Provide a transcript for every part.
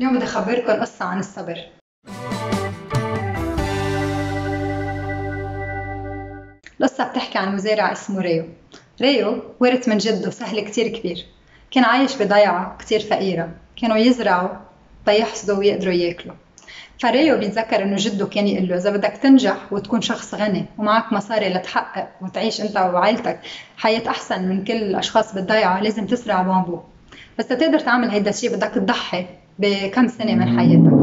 اليوم بدي أخبركم قصة عن الصبر. القصة بتحكي عن مزارع اسمه ريو. ريو ورث من جده سهل كتير كبير. كان عايش بضيعة كتير فقيرة. كانوا يزرعوا تيحصدوا ويقدروا ياكلوا. فريو بيتذكر إنه جده كان يقول له إذا بدك تنجح وتكون شخص غني ومعك مصاري لتحقق وتعيش أنت وعائلتك حياة أحسن من كل الأشخاص بالضيعة لازم تزرع بامبو. بس تقدر تعمل هيدا الشيء بدك تضحي. بكم سنة من حياتك.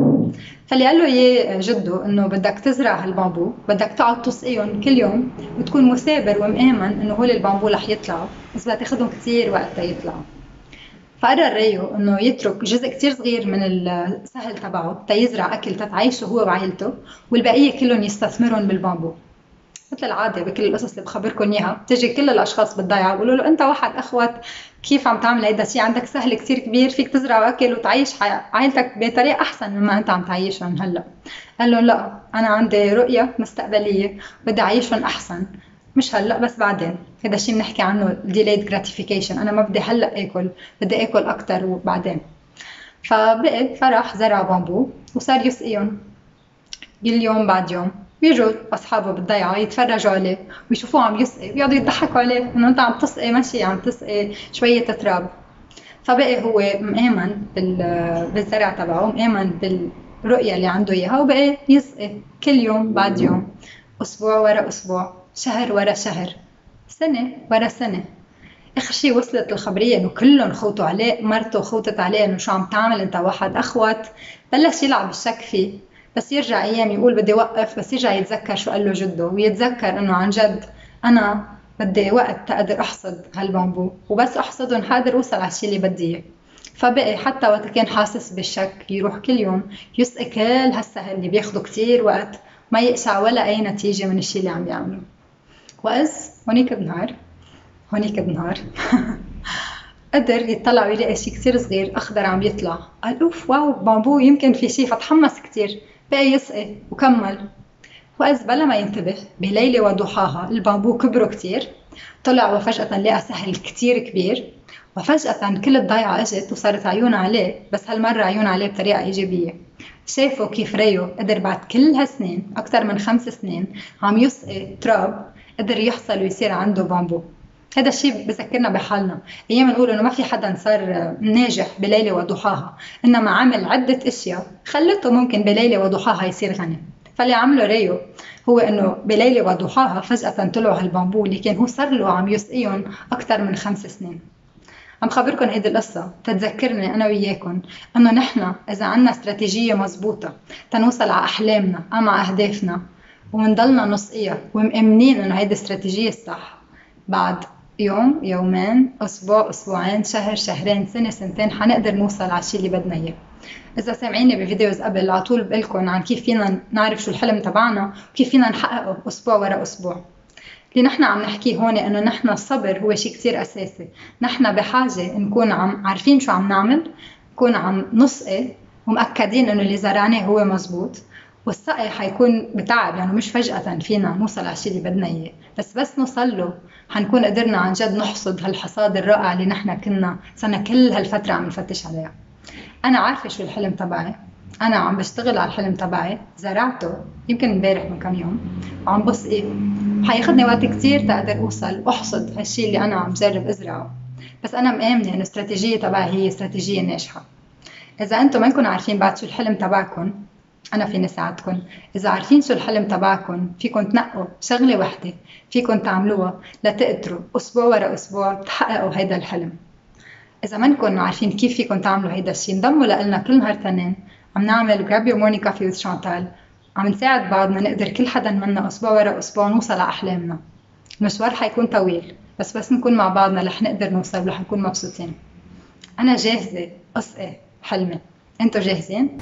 فاللي قال له اياه جده إنه بدك تزرع هالبامبو بدك تقعد تسقيهم كل يوم وتكون مثابر ومآمن إنه هول البامبو رح يطلعوا بس بدها تاخذهم كثير وقت تيطلعوا فقرر ريو إنه يترك جزء كتير صغير من السهل تبعه تيزرع أكل تتعيشه هو وعائلته والبقية كلهم يستثمرهم بالبامبو. مثل العادة بكل القصص اللي بخبركم إياها. بتجي كل الأشخاص بالضيعة بيقولوا له أنت واحد أخوت كيف عم تعمل هيدا الشيء عندك سهل كتير كبير فيك تزرع اكل وتعيش عائلتك بطريقة أحسن مما أنت عم تعيشهم هلأ. قال له لا أنا عندي رؤية مستقبلية بدي أعيشهم أحسن. مش هلأ بس بعدين. هذا الشيء بنحكي عنه delayed gratification. أنا ما بدي هلأ آكل بدي آكل أكثر وبعدين. فبقي فرح زرع بامبو وصار يسقيهم. كل يوم بعد يوم. بيجوا أصحابه بالضيعة يتفرجوا عليه ويشوفوه عم يسقي ويقعدوا يضحكوا عليه إنه أنت عم تسقي ماشي عم تسقي شوية تراب فبقي هو مآمن بالزرع تبعه مآمن بالرؤية اللي عنده إياها وبقي يسقي كل يوم بعد يوم أسبوع ورا أسبوع شهر ورا شهر سنة ورا سنة. آخر شيء وصلت الخبرية إنه كلهم خوتوا عليه مرته خوتت عليه إنه شو عم تعمل أنت واحد اخوت بلش يلعب بالشك فيه. بس يرجع أيام يقول بدي اوقف بس يرجع يتذكر شو قال له جده ويتذكر إنه عن جد أنا بدي وقت تقدر أحصد هالبامبو وبس أحصدهم حقدر اوصل على الشيء اللي بدي إياه. فبقي حتى وقت كان حاسس بالشك يروح كل يوم يسقي كل هالسهل اللي بياخده كتير وقت ما يقشع ولا أي نتيجة من الشيء اللي عم يعمله وإذ هونيك بنهار هونيك بنهار. قدر يطلع ويلاقي شيء كثير صغير أخضر عم يطلع. قال أوف wow بامبو يمكن في شيء فتحمس كثير بقى يسقي وكمل. وإذ بلا ما ينتبه بليلة وضحاها البامبو كبروا كثير طلع وفجأة لقى سهل كثير كبير وفجأة كل الضيعة إجت وصارت عيون عليه بس هالمرة عيون عليه بطريقة إيجابية. شافوا كيف ريو قدر بعد كل هالسنين أكثر من خمس سنين عم يسقي تراب قدر يحصل ويصير عنده بامبو. هذا الشيء بذكرنا بحالنا. أيام نقول إنه ما في حدا صار ناجح بليلة وضحاها. إنما عمل عدة أشياء خلته ممكن بليلة وضحاها يصير غني. فاللي عمله ريو هو إنه بليلة وضحاها فجأة طلعوا هالبامبو اللي كان هو صار له عم يسقيهم أكثر من خمس سنين. عم خبركم هيدي القصة. تتذكرني أنا وياكم إنه نحن إذا عنا استراتيجية مزبوطة تنوصل على أحلامنا أو مع أهدافنا ونضلنا نسقيها ومأمنين إنه هيدي الاستراتيجية الصح بعد. يوم يومين أسبوع أسبوعين شهر شهرين سنة سنتين حنقدر نوصل على الشيء اللي بدنا إياه. إذا سامعيني بفيديوز قبل على طول بقلكم عن كيف فينا نعرف شو الحلم تبعنا وكيف فينا نحققه أسبوع ورا أسبوع. اللي نحن عم نحكيه هون إنه نحن الصبر هو شيء كثير أساسي. نحن بحاجة نكون عم عارفين شو عم نعمل نكون عم نسقي ومأكدين إنه اللي زرعناه هو مزبوط. والسقي حيكون بتعب يعني مش فجأة فينا. نوصل على الشيء اللي بدنا إياه. بس بس نوصل له حنكون قدرنا عن جد نحصد هالحصاد الرائع اللي نحن كنا صرنا كل هالفترة عم نفتش عليها. أنا عارفة شو الحلم تبعي. أنا عم بشتغل على الحلم تبعي. زرعته يمكن امبارح من كم يوم. وعم بسقي حياخذني وقت كثير تقدر أوصل وأحصد هالشيء اللي أنا عم جرب أزرعه. بس أنا مآمنة إنه الاستراتيجية تبعي هي استراتيجية ناجحة. إذا أنتم ما نكون عارفين بعد شو الحلم تبعكم أنا فيني ساعدكم إذا عارفين شو الحلم تبعكم فيكم تنقوا شغلة وحدة فيكم تعملوها لتقدروا أسبوع ورا أسبوع تحققوا هيدا الحلم. إذا ما نكون عارفين كيف فيكم تعملوا هيدا الشيء انضموا لنا كل نهار تنين. عم نعمل grab your morning coffee with Chantal. عم نساعد بعضنا نقدر كل حدا منا أسبوع ورا أسبوع نوصل على أحلامنا. المشوار حيكون طويل بس بس نكون مع بعضنا رح نقدر نوصل ورح نكون مبسوطين. أنا جاهزة اسقي حلمي أنتو جاهزين؟